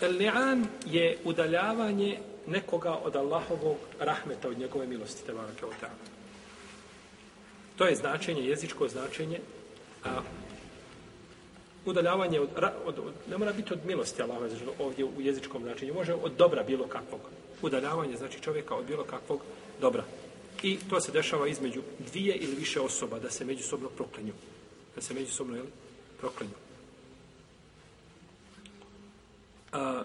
El-li'an je udaljavanje nekoga od Allahovog rahmeta, od njegove milosti, te barake o To je značenje, jezičko značenje, a udaljavanje od, od, od, ne mora biti od milosti Allaha znači ovdje u jezičkom značenju, može od dobra bilo kakvog. Udaljavanje znači čovjeka od bilo kakvog dobra. I to se dešava između dvije ili više osoba da se međusobno proklenju. Da se međusobno jel, proklenju. A,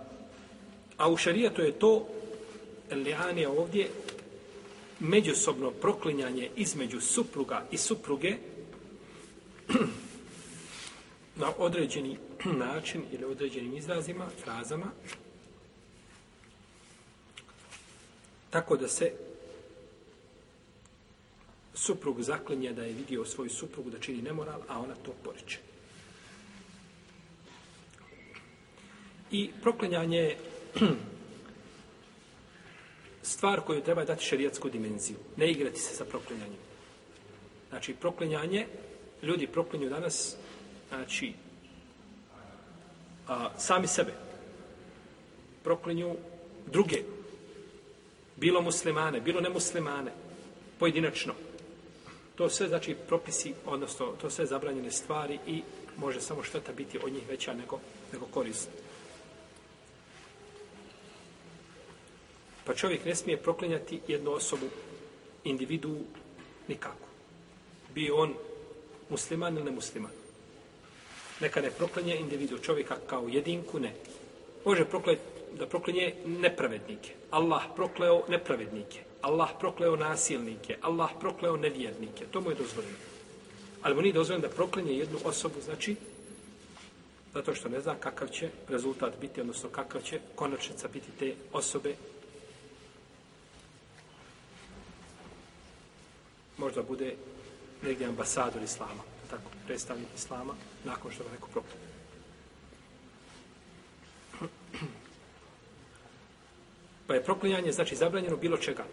a u šarijetu je to li'an je ovdje međusobno proklinjanje između supruga i supruge na određeni način ili određenim izrazima, frazama, tako da se suprug zaklinje da je vidio svoju suprugu da čini nemoral, a ona to poriče. I proklinjanje je stvar koju treba dati šerijatsku dimenziju. Ne igrati se sa proklinjanjem. Znači, proklinjanje, ljudi proklinju danas, znači, a, sami sebe. Proklinju druge. Bilo muslimane, bilo nemuslimane. Pojedinačno. To sve, znači, propisi, odnosno, to sve zabranjene stvari i može samo šteta biti od njih veća nego, nego korist. Pa čovjek ne smije proklinjati jednu osobu, individu, nikako. Bi on musliman ili nemusliman. Neka ne proklinje individu čovjeka kao jedinku, ne. Može proklet, da proklinje nepravednike. Allah prokleo nepravednike. Allah prokleo nasilnike. Allah prokleo nevjernike. To mu je dozvoljeno. Ali mu nije dozvoljeno da proklinje jednu osobu, znači, zato što ne zna kakav će rezultat biti, odnosno kakav će konačnica biti te osobe možda bude negdje ambasador islama, tako, predstavnik islama, nakon što ga neko proklije. Pa je proklinjanje, znači, zabranjeno bilo čega.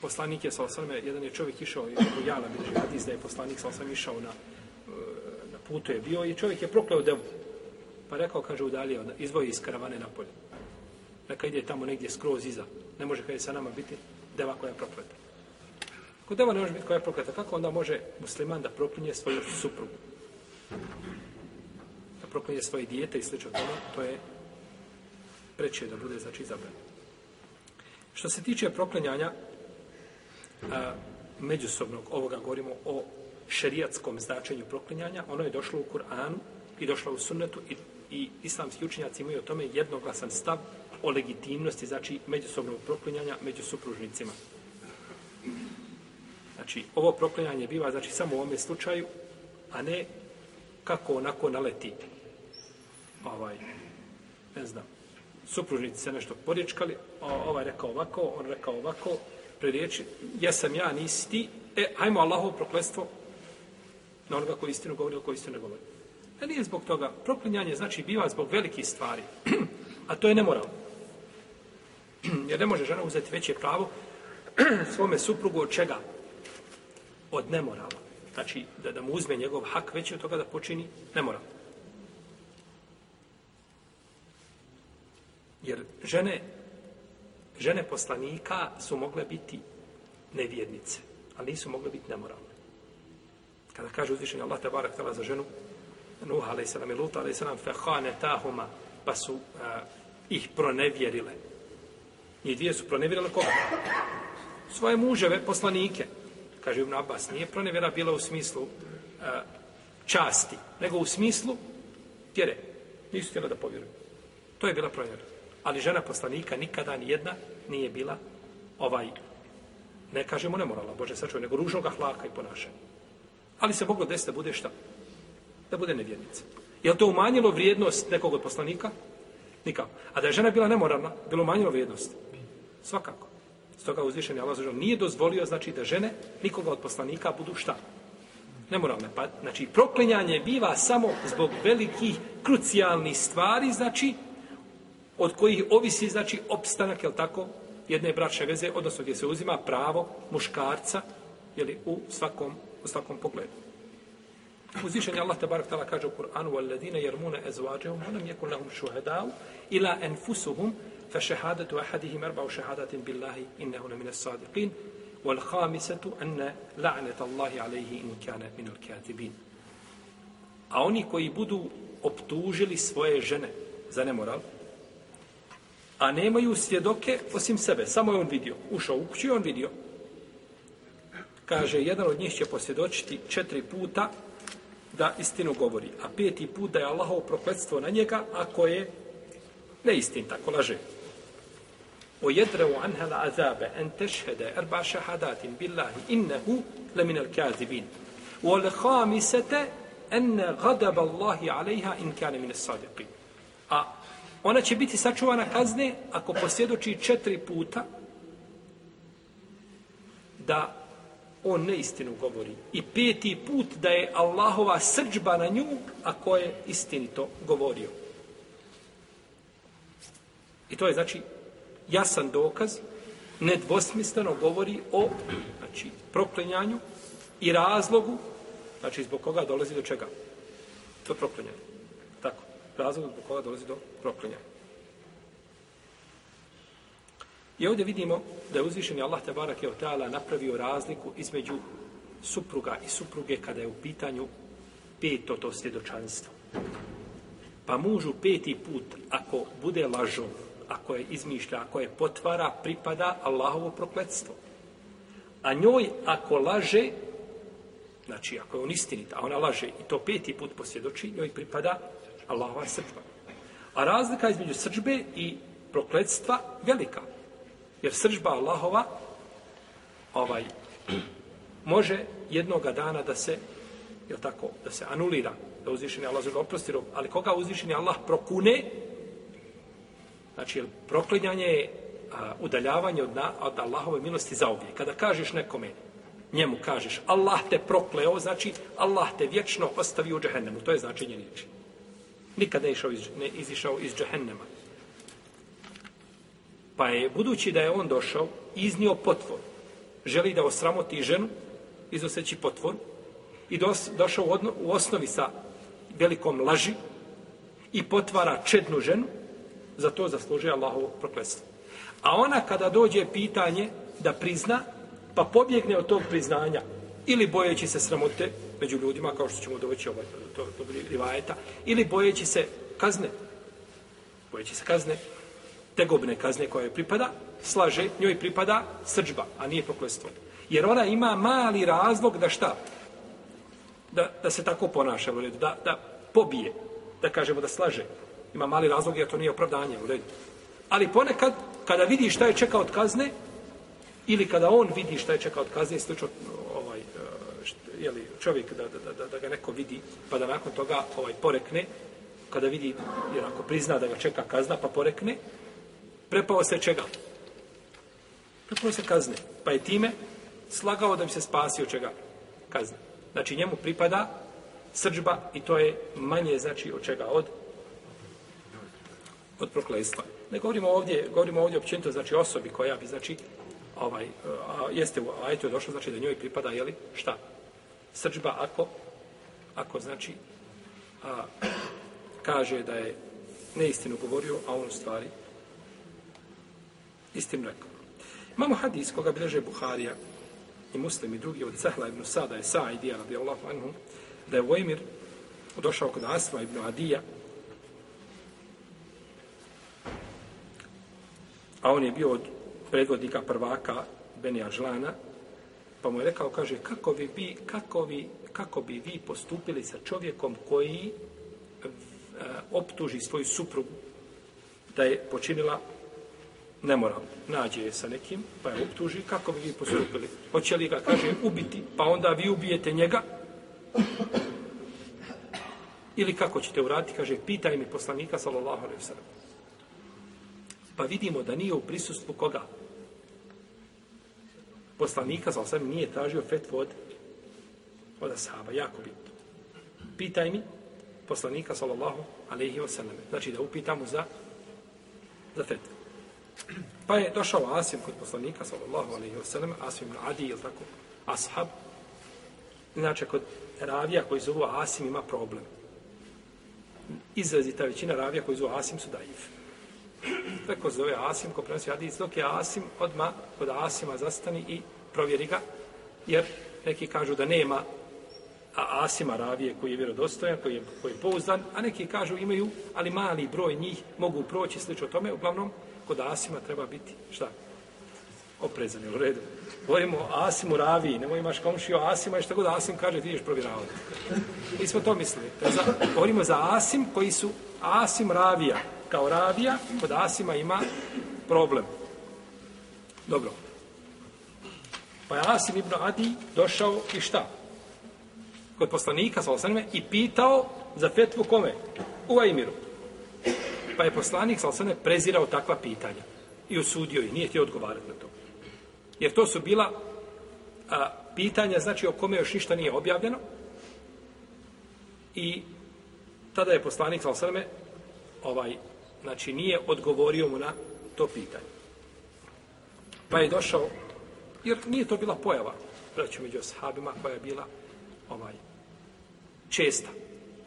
Poslanik je sa osvrme, jedan je čovjek išao, i u Jana bilježi hadis da je poslanik sa osvrme išao na, e, na putu je bio i čovjek je prokleo devu. Pa rekao, kaže, udalio, izvoji iz karavane napolje. Neka ide tamo negdje skroz iza. Ne može kada je sa nama biti deva koja je prokleta. Ako deva ne može biti koja je prokleta, kako onda može musliman da proklinje svoju suprugu? Da proklinje svoje dijete i slično tome, to je preće da bude, znači, zabranjeno. Što se tiče proklinjanja a, međusobnog, ovoga govorimo o šerijatskom značenju proklinjanja, ono je došlo u Kur'anu i došlo u sunnetu i, i islamski učenjaci imaju o tome jednoglasan stav o legitimnosti, znači, međusobnog proklinjanja među supružnicima. Znači, ovo proklinjanje biva, znači, samo u ovome slučaju, a ne kako onako naleti. Ovaj, ne znam, supružnici se nešto poriječkali, ovaj rekao ovako, on rekao ovako, preriječi, jesam ja, nisi ti, e, hajmo Allahovo proklestvo na onoga koji istinu govori ili koji istinu ne govori. E nije zbog toga. Proklinjanje znači biva zbog velikih stvari. A to je nemoral. Jer ne može žena uzeti veće pravo svome suprugu od čega? Od nemorala. Znači, da, da mu uzme njegov hak veći od toga da počini nemoral. Jer žene, žene poslanika su mogle biti nevjednice, ali nisu mogle biti nemoralne. Kada kaže uzvišenje Allah tebara htjela za ženu, Nuh a.s. i Lut a.s. fehane tahuma, pa su uh, ih pronevjerile. Njih dvije su pronevjerile koga? Svoje muževe, poslanike kaže Ibn Abbas, nije pronevjera bila u smislu a, časti, nego u smislu vjere. Nisu htjela da povjeruju. To je bila pronevjera. Ali žena poslanika nikada ni jedna nije bila ovaj, ne kažemo nemorala, Bože sačuvaj, nego ružnog ahlaka i ponašanja. Ali se moglo desiti da bude šta? Da bude nevjernica. Je li to umanjilo vrijednost nekog od poslanika? Nikako. A da je žena bila nemoralna, bilo umanjilo vrijednost? Svakako. Stoga uzvišeni Allah zažal nije dozvolio znači da žene nikoga od poslanika budu šta? Nemoralne. Pa, znači, proklinjanje biva samo zbog velikih, krucijalnih stvari, znači, od kojih ovisi, znači, opstanak, je tako, jedne bračne veze, odnosno gdje se uzima pravo muškarca, je u svakom, u svakom pogledu. Uzvišen je Allah tabarak tala kaže u Kur'anu وَالَّذِينَ يَرْمُونَ أَزْوَاجَهُمْ وَلَمْ يَكُنْ لَهُمْ شُهَدَاءُ إِلَا أَنفُسُهُمْ fa šehadatu ahadihim arba u šehadatin billahi innehu na mine sadiqin wal hamisatu anna la'net Allahi alaihi in kana min al a oni koji budu optužili svoje žene za nemoral a nemaju svjedoke osim sebe samo je on vidio ušao u kuću i on vidio. Kaže jedan od njih će posvjedočiti četiri puta da istinu govori a peti put da je Allahov prokletstvo na njega ako je neistin tako laže. O عنها العذاب أن تشهد أربع شهادات بالله إنه لمن الكاذبين al أن غضب الله عليها إن Allahi من in. A ona će biti sačuvana kazne ako posvjedoči četiri puta da on neistinu govori. I peti put da je Allahova srđba na nju, ako je istinito govorio. I to je, znači, jasan dokaz, nedvosmisleno govori o znači, proklenjanju i razlogu, znači, zbog koga dolazi do čega? Do proklenjanja. Tako, razlog zbog koga dolazi do proklenjanja. I ovdje vidimo da je uzvišeni Allah tabarak je ta'ala napravio razliku između supruga i supruge kada je u pitanju peto to svjedočanstvo. Pa mužu peti put, ako bude lažo, ako je izmišlja, ako je potvara, pripada Allahovo prokletstvo. A njoj, ako laže, znači ako je on istinit, a ona laže i to peti put posvjedoči, njoj pripada Allahova srđba. A razlika između srđbe i prokletstva velika. Jer sržba Allahova ovaj može jednoga dana da se je tako, da se anulira, da uzvišeni Allah ga oprosti ali koga uzvišeni Allah prokune, znači proklinjanje je a, udaljavanje od, na, od Allahove milosti za uvijek. Kada kažeš nekome, njemu kažeš, Allah te prokleo, znači Allah te vječno ostavi u džehennemu. To je značenje riječi. Nikada ne, išao iz, ne izišao iz džehennema. Pa je, budući da je on došao, iznio potvor. Želi da osramoti ženu, izoseći potvor. I dos, došao u, odno, u osnovi sa velikom laži i potvara čednu ženu, za to zaslužuje Allahovo prokletstvo. A ona kada dođe pitanje da prizna, pa pobjegne od tog priznanja, ili bojeći se sramote među ljudima, kao što ćemo doći ovaj, to, to, to rivajeta, ili bojeći se kazne, bojeći se kazne, tegobne kazne koja joj pripada, slaže, njoj pripada srđba, a nije prokletstvo. Jer ona ima mali razlog da šta? Da, da se tako ponaša da, da pobije, da kažemo da slaže. Ima mali razlog jer to nije opravdanje u redu. Ali ponekad, kada vidi šta je čeka od kazne, ili kada on vidi šta je čeka od kazne, slično ovaj, e, je jeli, čovjek da, da, da, da ga neko vidi, pa da nakon toga ovaj porekne, kada vidi, jer ako prizna da ga čeka kazna, pa porekne, prepao se čega? Prepao se kazne. Pa je time slagao da bi se spasio čega? Kazne. Znači njemu pripada srđba i to je manje znači od čega? Od od prokletstva. Ne govorimo ovdje, govorimo ovdje općenito znači osobi koja bi znači ovaj a, jeste u ajetu je došlo znači da njoj pripada je li šta? Srđba ako ako znači a, kaže da je neistinu govorio, a on u stvari istinu rekao. Imamo hadis koga bileže Buharija i muslim i drugi od Sahla ibn Sada je Sa'idija radijallahu anhu da je Vojmir došao kod Asma ibn Adija a on je bio od predvodnika prvaka Beni Žlana, pa mu je rekao, kaže, kako bi, vi, kako vi, kako bi vi postupili sa čovjekom koji e, optuži svoju suprugu da je počinila nemoral. Nađe je sa nekim, pa je optuži, kako bi vi postupili? Hoće li ga, kaže, ubiti, pa onda vi ubijete njega? Ili kako ćete uraditi? Kaže, pitaj mi poslanika, sallallahu alaihi sallam. Pa vidimo da nije u prisustvu koga? Poslanika, sallallahu sam nije tražio fetvu od, od ashaba, jako bitno. Pitaj mi poslanika, sallallahu alaihi sallam. Znači da upitamo za, za fetvu. Pa je došao Asim kod poslanika, sallallahu alaihi wa sallam, Asim ibn Adi, ili tako, ashab, Znači, kod ravija koji zovu Asim ima problem. Izrazita većina ravija koji zovu Asim su daif. Tako zove Asim, ko prenosi hadis, dok je Asim, odma kod Asima zastani i provjeri ga, jer neki kažu da nema a Asima ravije koji je vjerodostojan, koji je, koji je pouzdan, a neki kažu imaju, ali mali broj njih mogu proći slično tome, uglavnom kod Asima treba biti šta? Oprezan, u redu. Govorimo o Asimu raviji, nemoj imaš komšiju Asima i šta god Asim kaže, ti ideš provjeravati. Mi smo to mislili. To za, govorimo za Asim koji su Asim ravija. Kao ravija, kod Asima ima problem. Dobro. Pa je Asim ibn Adi došao i šta? Kod poslanika, sa i pitao za fetvu kome? U Ajmiru. Pa je poslanik, sa prezirao takva pitanja. I osudio i nije htio odgovarati na to. Jer to su bila a, pitanja, znači, o kome još ništa nije objavljeno. I tada je poslanik, sa ovaj, znači, nije odgovorio mu na to pitanje. Pa je došao Jer nije to bila pojava, braću među ashabima, koja je bila ovaj, česta.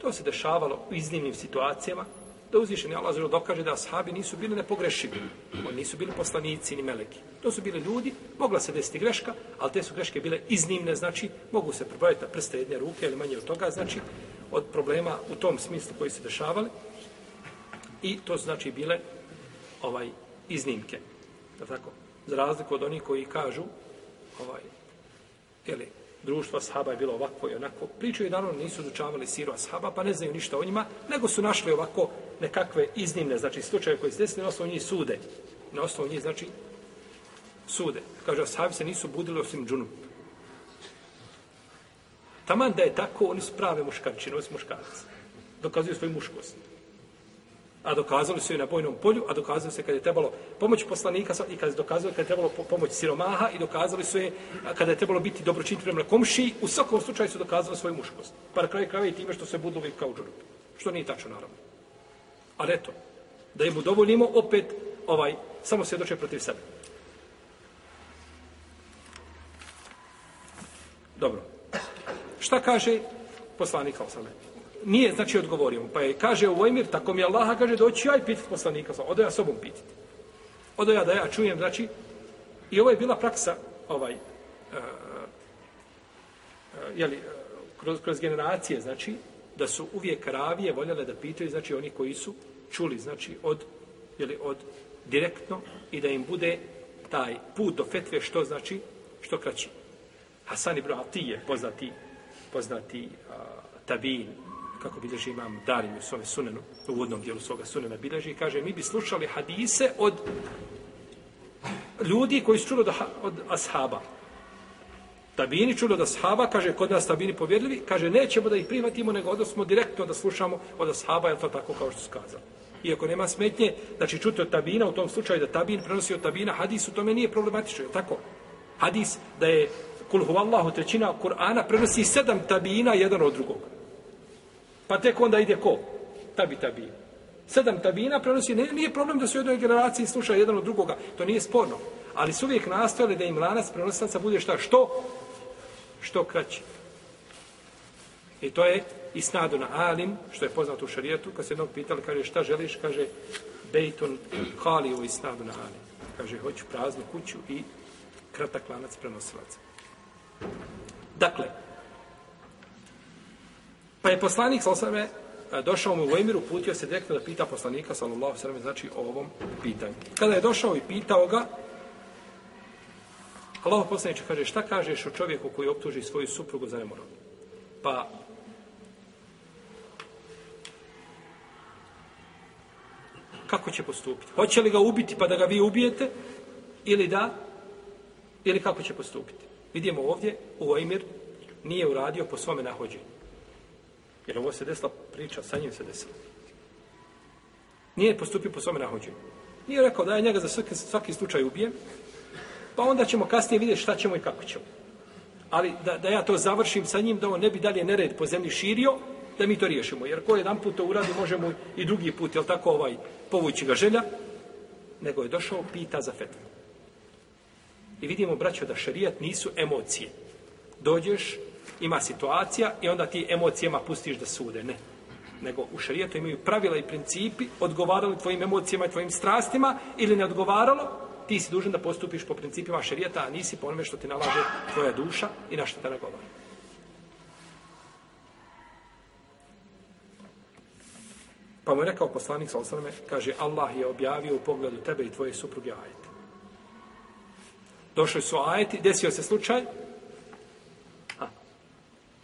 To se dešavalo u iznimnim situacijama, da uzvišeni Allah zelo dokaže da ashabi nisu bili nepogrešivi. Oni nisu bili poslanici ni meleki. To su bili ljudi, mogla se desiti greška, ali te su greške bile iznimne, znači mogu se probaviti na prste jedne ruke ili manje od toga, znači od problema u tom smislu koji se dešavali. I to znači bile ovaj iznimke. Da tako? Za razliku od onih koji kažu ovaj, jeli, društvo ashaba je bilo ovako i onako. Pričaju da oni nisu izučavali siru ashaba, pa ne znaju ništa o njima, nego su našli ovako nekakve iznimne, znači slučaje koji se desili, na osnovu njih sude. Na osnovu njih, znači, sude. Kaže, ashabi se nisu budili osim džunup. Taman da je tako, oni su prave muškarčine, oni su muškarci. Dokazuju svoju muškost a dokazali su je na bojnom polju, a dokazali su je kad je trebalo pomoć poslanika i kad je dokazali kad je trebalo pomoć siromaha i dokazali su je kada je trebalo biti dobročiniti prema komši, u svakom slučaju su dokazali svoju muškost. Pa na kraju krajeva i time što se budu uvijek kao džurup. Što nije tačno, naravno. Ali eto, da im udovoljimo opet ovaj, samo svjedoče protiv sebe. Dobro. Šta kaže poslanik Osama? Nije znači odgovorio mu. Pa je kaže Vojmir, tako mi Allaha kaže doći ja i pitati poslanika. Odo ja sobom pitati. Odo ja da ja čujem, znači, i ovo je bila praksa, ovaj, uh, uh, jeli, kroz, kroz generacije, znači, da su uvijek ravije voljele da pitaju, znači, oni koji su čuli, znači, od, jeli, od direktno i da im bude taj put do fetve što znači, što kraći. Hasan ibn Atije, poznati, poznati uh, tabin, kako bilježi imam Darim u svome sunenu, u uvodnom dijelu svoga sunena bilježi, kaže, mi bi slušali hadise od ljudi koji su čuli od, od ashaba. Tabini čuli od ashaba, kaže, kod nas tabini povjerljivi, kaže, nećemo da ih prihvatimo, nego odnosno direktno da slušamo od ashaba, je to tako kao što su kazali. Iako nema smetnje, znači čuti od tabina, u tom slučaju da tabin prenosi od tabina, hadis u tome nije problematično, je tako? Hadis da je kul huvallahu trećina Kur'ana prenosi sedam tabina jedan od drugog. Pa tek onda ide ko? Tabi tabi. Sedam tabina prenosi, ne, nije problem da su u jednoj generaciji slušaju jedan od drugoga, to nije sporno. Ali su uvijek nastojali da im lanac prenosilaca bude šta? Što? Što kraće. I to je isnadu na alim, što je poznato u šarijetu, kad se jednog pitali, kaže šta želiš, kaže bejton kali u isnadu na alim. Kaže, hoću praznu kuću i kratak lanac prenosilaca. Dakle, Pa je poslanik sa Salosame e, došao mu u Emiru, putio se direktno da pita poslanika sallallahu sallam, znači o ovom pitanju. Kada je došao i pitao ga, Allah poslaniče kaže, šta kažeš o čovjeku koji optuži svoju suprugu za nemoral? Pa, kako će postupiti? Hoće li ga ubiti pa da ga vi ubijete? Ili da? Ili kako će postupiti? Vidimo ovdje, u Vojmir nije uradio po svome nahođenju. Jer ovo se desila priča, sa njim se desilo. Nije postupio po svome nahođenju. Nije rekao da ja njega za svaki, svaki slučaj ubijem, pa onda ćemo kasnije vidjeti šta ćemo i kako ćemo. Ali da, da ja to završim sa njim, da on ne bi dalje nered po zemlji širio, da mi to riješimo. Jer ko jedan put to uradi, možemo i drugi put, jel tako, ovaj, povući ga želja, nego je došao pita za fetvu. I vidimo, braćo, da šarijat nisu emocije. Dođeš, ima situacija i onda ti emocijama pustiš da sude. Ne. Nego u šarijetu imaju pravila i principi, odgovaralo tvojim emocijama i tvojim strastima ili ne odgovaralo, ti si dužan da postupiš po principima šarijeta, a nisi po onome što ti nalaže tvoja duša i na što te nagovara. Pa mu je rekao poslanik sa osaname, kaže, Allah je objavio u pogledu tebe i tvoje supruge ajete. Došli su ajeti, desio se slučaj,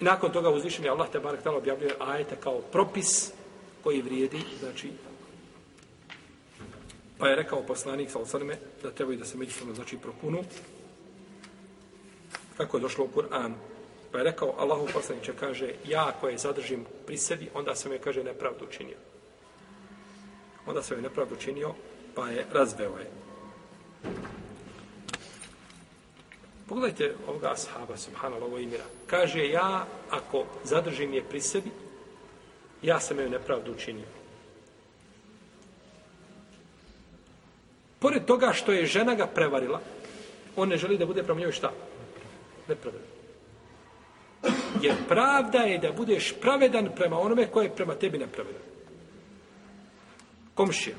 i nakon toga uzvišen je Allah te barak tala objavljuje ajete kao propis koji vrijedi, znači, pa je rekao poslanik sa osrme da trebaju da se međusobno, znači, propunu, kako je došlo u Kur'an. Pa je rekao, Allahu poslaniče kaže, ja koje zadržim pri sebi, onda sam je, kaže, nepravdu učinio onda sam je nepravdu činio, pa je razveo je. Pogledajte ovoga ashaba, subhanallah, ovo imira. Kaže, ja, ako zadržim je pri sebi, ja sam joj nepravdu učinio. Pored toga što je žena ga prevarila, on ne želi da bude prema njoj šta? Nepravedan. Jer pravda je da budeš pravedan prema onome koje je prema tebi nepravedan komšija,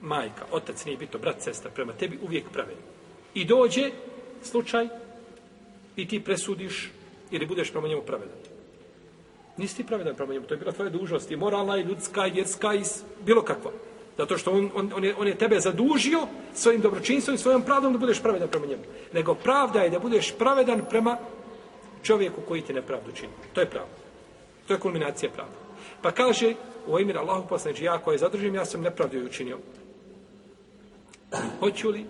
majka, otac, nije bito, brat, sestra, prema tebi uvijek pravedan. I dođe slučaj i ti presudiš ili budeš prema njemu pravedan. Nisi ti pravedan prema njemu, to je bila tvoja dužnost, i moralna, i ljudska, i vjerska, i bilo kakva. Zato što on, on, on, je, on je tebe zadužio svojim dobročinstvom i svojom pravdom da budeš pravedan prema njemu. Nego pravda je da budeš pravedan prema čovjeku koji ti nepravdu čini. To je pravda. To je kulminacija pravda. Pa kaže, u emir Allahu poslaniči, ja koje zadržim, ja sam nepravdu učinio. Hoću li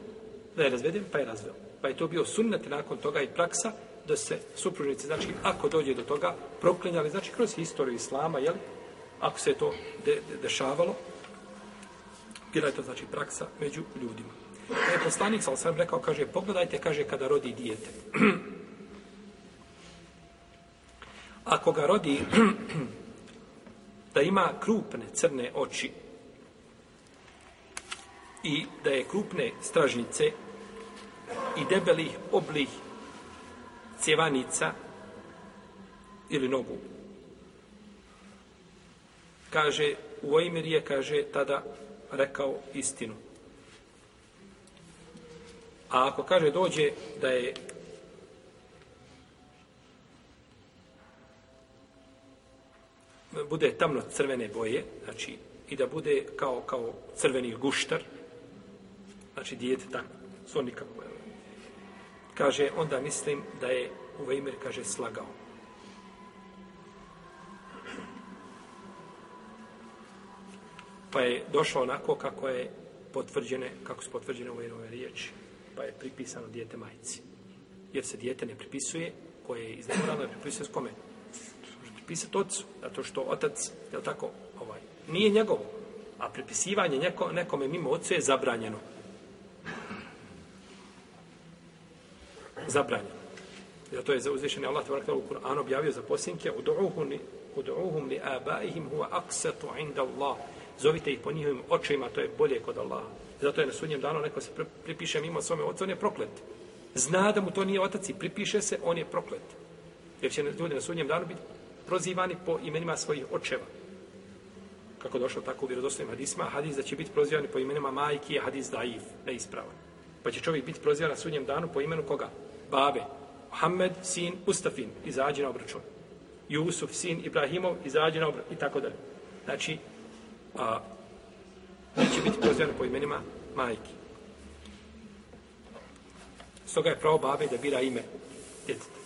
da je razvedem, pa je razveo. Pa je to bio sunnet nakon toga i praksa da se supružnici, znači, ako dođe do toga, proklinjali, znači, kroz historiju Islama, jel, ako se to de, de, dešavalo, bila je to, znači, praksa među ljudima. E, je poslanik, sam sam rekao, kaže, pogledajte, kaže, kada rodi dijete. ako ga rodi da ima krupne crne oči i da je krupne stražnice i debelih oblih cjevanica ili nogu. Kaže, u je, kaže, tada rekao istinu. A ako kaže dođe da je bude tamno crvene boje, znači i da bude kao kao crveni guštar, znači dijete tako, sonika nikako. Kaže, onda mislim da je u kaže, slagao. Pa je došao onako kako je potvrđene, kako su potvrđene u Vejmerove riječi. Pa je pripisano dijete majici. Jer se dijete ne pripisuje, koje je iznamorano, ne pripisuje s kome? pripisati otcu, zato što otac, je tako, ovaj, nije njegov, a pripisivanje neko, nekome mimo ocu je zabranjeno. Zabranjeno. Zato je za uzvišenje Allah tebara u Kur'anu objavio za posljednike udu'uhum li abaihim huwa aksatu inda Allah. Zovite ih po njihovim očima, to je bolje kod Allaha. Zato je na sudnjem danu neko se pripiše mimo svome oca, on je proklet. Zna da mu to nije otac i pripiše se, on je proklet. Jer će ljudi na sudnjem danu biti prozivani po imenima svojih očeva. Kako došlo tako u vjerodostojnim hadisma, hadis da će biti prozivani po imenima majki je hadis daif, neispravan. Pa će čovjek biti prozivan na sudnjem danu po imenu koga? Babe. Muhammed, sin Ustafin, izađi na obračun. Jusuf, sin Ibrahimov, izađi na obračun. I tako dalje. Znači, a, neće biti prozivan po imenima majki. Stoga je pravo babe da bira ime djeteta.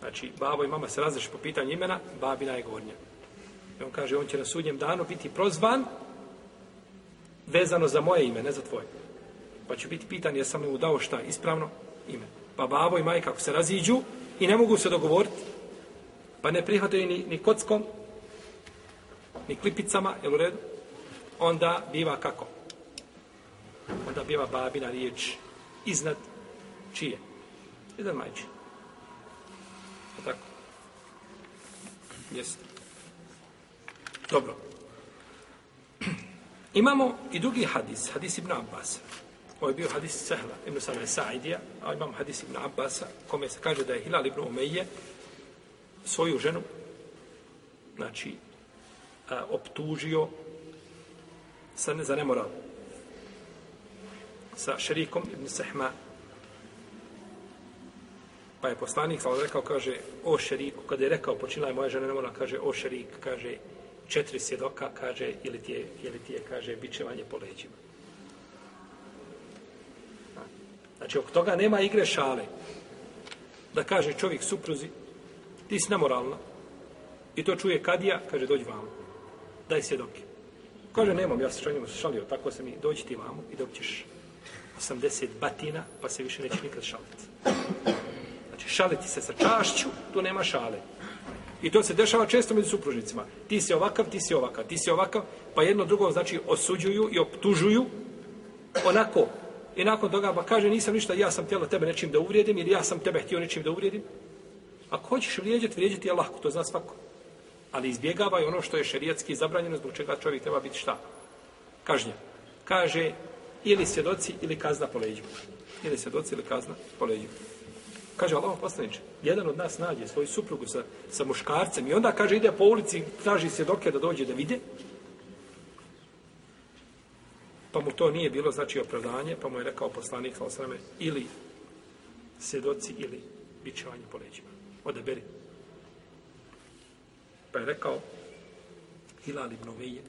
Znači, babo i mama se razreši po pitanju imena, babina je gornja. I on kaže, on će na sudnjem danu biti prozvan vezano za moje ime, ne za tvoje. Pa će biti pitan, jesam li mu dao šta ispravno ime. Pa babo i majka, ako se raziđu i ne mogu se dogovoriti, pa ne prihvataju ni, ni kockom, ni klipicama, jel u redu? Onda biva kako? Onda biva babina riječ iznad čije? Iznad majčine. Tako. Jeste. Dobro. Imamo i drugi hadis, hadis Ibn Abbas. Ovo je bio hadis Sehla, Ibn Sana Sa'idija, a imam hadis Ibn Abbasa, kome se kaže da je Hilal Ibn Umeije svoju ženu, znači, a, optužio sa ne, za nemoral. Sa šerikom ibn Sehma. Pa je poslanik, sa rekao, kaže, o šeriku, kada je rekao, počinila je moja žena nemoral, kaže, o šerik, kaže, četiri svjedoka, kaže, ili ti je, ili ti je kaže, bičevanje po leđima. Znači, oko toga nema igre šale. Da kaže čovjek supruzi, ti si nemoralna. I to čuje kadija, kaže, dođi vamo. Daj svjedoke. Kaže, nemam, ja se čovjeku šalio, tako se mi, dođi ti vamo i dok ćeš 80 batina, pa se više neće nikad šaliti. Znači, šaliti se sa čašću, tu nema šale. I to se dešava često među supružnicima. Ti si ovakav, ti si ovakav, ti si ovakav, pa jedno drugo znači osuđuju i optužuju onako. I nakon toga ba kaže nisam ništa, ja sam htjela tebe nečim da uvrijedim ili ja sam tebe htio nečim da uvrijedim. Ako hoćeš vrijeđati, vrijeđati je lako, to zna svako. Ali izbjegavaj ono što je šerijatski zabranjeno, zbog čega čovjek treba biti šta? Kažnja. Kaže, ili svjedoci ili kazna po leđima. Ili svjedoci ili kazna po leđima. Kaže Allah poslaniče, jedan od nas nađe svoju suprugu sa, sa muškarcem i onda kaže ide po ulici, traži svjedoke da dođe da vide. Pa mu to nije bilo znači opravdanje, pa mu je rekao poslanik sa osrame, ili svjedoci ili bićevanje po leđima. Odaberi. Pa je rekao Hilal ibn Uveje,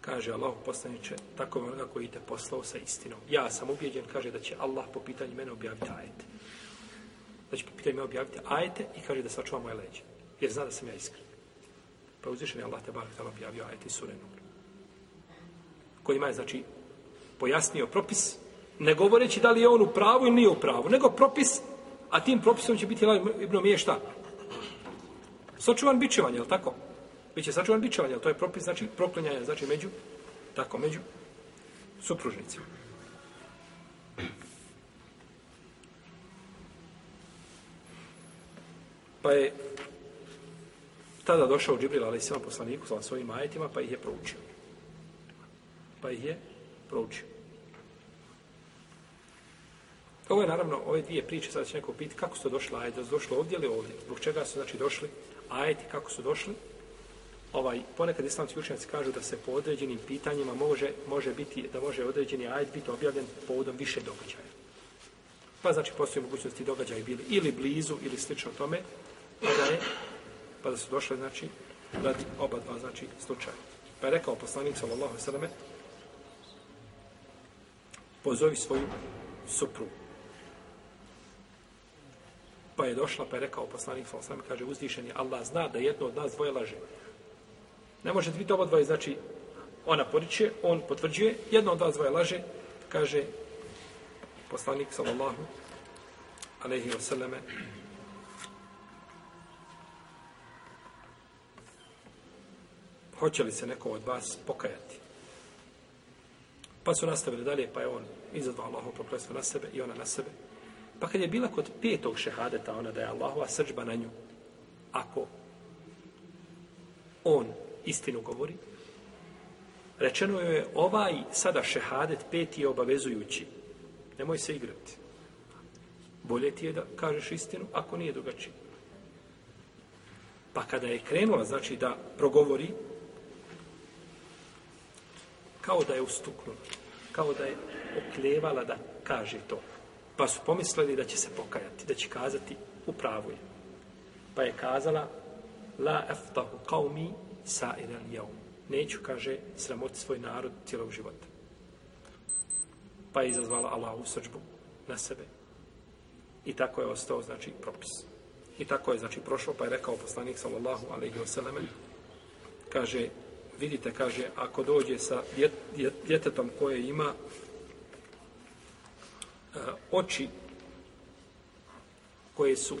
kaže Allah poslaniče, tako onoga koji te poslao sa istinom. Ja sam ubijeđen, kaže da će Allah po pitanju mene objaviti ajete da će po pitanju objaviti ajete i kaže da sačuva moje leđe. Jer zna da sam ja iskren. Pa uzvišen je Allah te bar objavio ajete i sure Nur. Kojima je, znači, pojasnio propis, ne govoreći da li je on u pravu ili nije u pravu, nego propis, a tim propisom će biti Ibn Mije šta? Sačuvan bićevanje, je li tako? Biće sačuvan bićevanje, ali to je propis, znači, proklinjanje, znači, među, tako, među supružnicima. Pa je tada došao Džibril, ali svema poslaniku, sa svojim ajetima, pa ih je proučio. Pa ih je proučio. Ovo je naravno, ove dvije priče, sada će neko piti, kako su došli ajeti, da su došli ovdje ili ovdje? Zbog čega su, znači, došli ajeti, kako su došli? Ovaj, ponekad islamski učenjaci kažu da se po određenim pitanjima može, može biti, da može određeni ajet biti objavljen povodom više događaja. Pa znači postoji mogućnosti događaja bili ili blizu ili slično tome, pa da je, pa da su došle, znači, radi oba dva, znači, slučaja. Pa je rekao poslanik, sallallahu sallam, pozovi svoju supru. Pa je došla, pa je rekao poslanik, sa sallam, kaže, uzdišen je, Allah zna da jedno od nas dvoje laže. Ne može biti oba dvoje, znači, ona poriče, on potvrđuje, jedno od vas dvoje laže, kaže, poslanik, sallallahu alaihi wa sallame, hoće li se neko od vas pokajati. Pa su nastavili dalje, pa je on izazvao Allahov prokletstvo na sebe i ona na sebe. Pa kad je bila kod petog šehadeta, ona da je Allahova srđba na nju, ako on istinu govori, rečeno joj je ovaj sada šehadet peti je obavezujući. Nemoj se igrati. Bolje ti je da kažeš istinu, ako nije drugačije. Pa kada je krenula, znači da progovori, kao da je ustuknula, kao da je oklevala da kaže to. Pa su pomislili da će se pokajati, da će kazati u pravu je. Pa je kazala la eftahu qaumi sa'ir al-yawm. Neću, kaže, sramoti svoj narod cijelog života. Pa je izazvala Allahu srđbu na sebe. I tako je ostao, znači, propis. I tako je, znači, prošlo, pa je rekao poslanik, sallallahu alaihi wa sallam, kaže, vidite, kaže, ako dođe sa djet, djet, djetetom koje ima e, oči koje su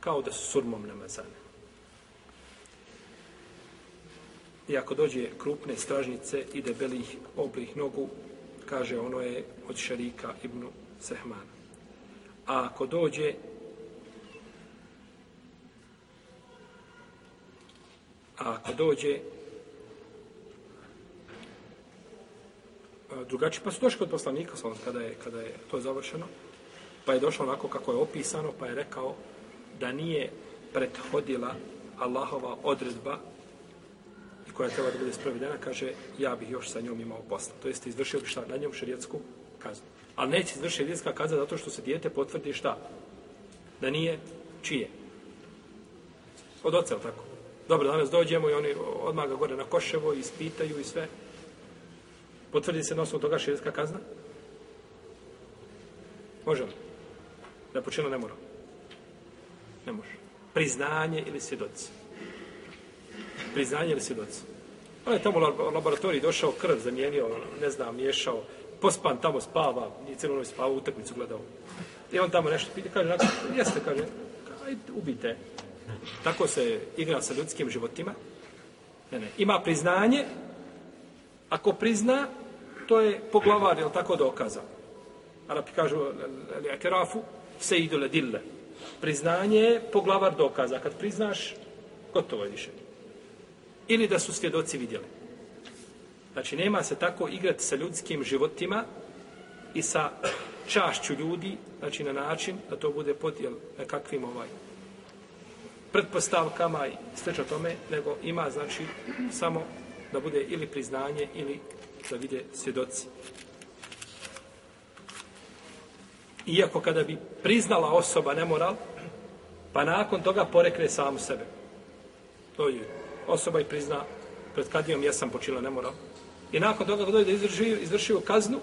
kao da su surmom namazane. I ako dođe krupne stražnice i debelih oblih nogu, kaže ono je od šarika Ibnu Sehmana. A ako dođe a ako dođe drugačiji, Pa su došli kod poslanika, sam, kada je, kada je to završeno, pa je došlo onako kako je opisano, pa je rekao da nije prethodila Allahova odredba i koja treba da bude sprovedena, kaže, ja bih još sa njom imao posla. To jeste, izvršio bi šta na njom šarijetsku kaznu. Ali neće izvršiti šarijetska kazna zato što se dijete potvrdi šta? Da nije čije. Od oca, tako? Dobro, danas dođemo i oni odmah ga gore na koševo i ispitaju i sve. Potvrdi se na osnovu toga širijska kazna? Može li? Da počinu ne mora. Ne može. Priznanje ili svjedoci. Priznanje ili svjedoci. On je tamo u laboratoriji došao, krv zamijenio, ono, ne znam, miješao, pospan tamo spava, nije cijelo noć spava, utakmicu gledao. I on tamo nešto pita, kaže, nakon, jeste, kaže, ajde, ubite. Tako se igra sa ljudskim životima. Ne, ne. Ima priznanje, ako prizna, to je poglavar, je tako dokaza. Arapi kažu, li akerafu, se idu dille. Priznanje je poglavar dokaza. Kad priznaš, gotovo je više. Ili da su svjedoci vidjeli. Znači, nema se tako igrati sa ljudskim životima i sa čašću ljudi, znači na način da to bude podijel nekakvim ovaj pretpostavkama i sveća tome, nego ima, znači, samo da bude ili priznanje ili da vide svjedoci. Iako kada bi priznala osoba nemoral, pa nakon toga porekne samu sebe. To je osoba i prizna pred kadijom jesam počila nemoral. I nakon toga dođe da izvršio, izvršio kaznu,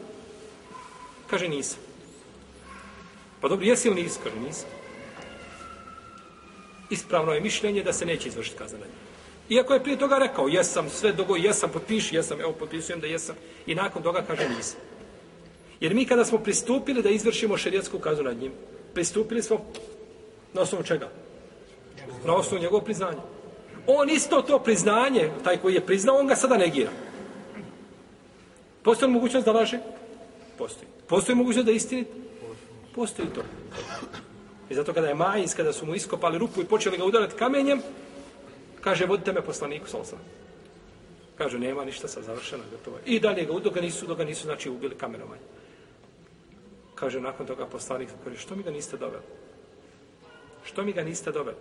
kaže nisam. Pa dobro, jesi ili nisi? Kaže nisam. Ispravno je mišljenje da se neće izvršiti kazna na Iako je prije toga rekao, jesam, sve dogo, jesam, potpiši, jesam, evo, potpisujem da jesam. I nakon toga kaže nisam. Jer mi kada smo pristupili da izvršimo šerijetsku kaznu nad njim, pristupili smo na osnovu čega? Na osnovu njegovog priznanja. On isto to priznanje, taj koji je priznao, on ga sada negira. Postoji mogućnost da laže? Postoji. Postoji mogućnost da istini? Postoji to. I zato kada je Majis, kada su mu iskopali rupu i počeli ga udarati kamenjem, kaže, vodite me poslaniku, salsa. Kaže, nema ništa sa završeno, gotovo. I dalje ga, dok ga nisu, dok ga nisu, znači, ubili kamerovanje. Kaže, nakon toga poslanik, kaže, što mi ga niste doveli? Što mi ga niste doveli?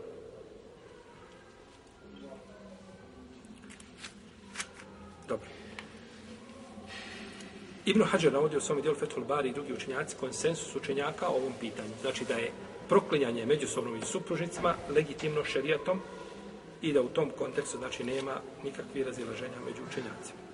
Dobro. Ibn Hajar navodi u svom dijelu Fethul Bari i drugi učenjaci konsensus učenjaka o ovom pitanju. Znači da je proklinjanje međusobno i supružnicima legitimno šerijatom i da u tom kontekstu znači nema nikakvih razilaženja među učenjacima.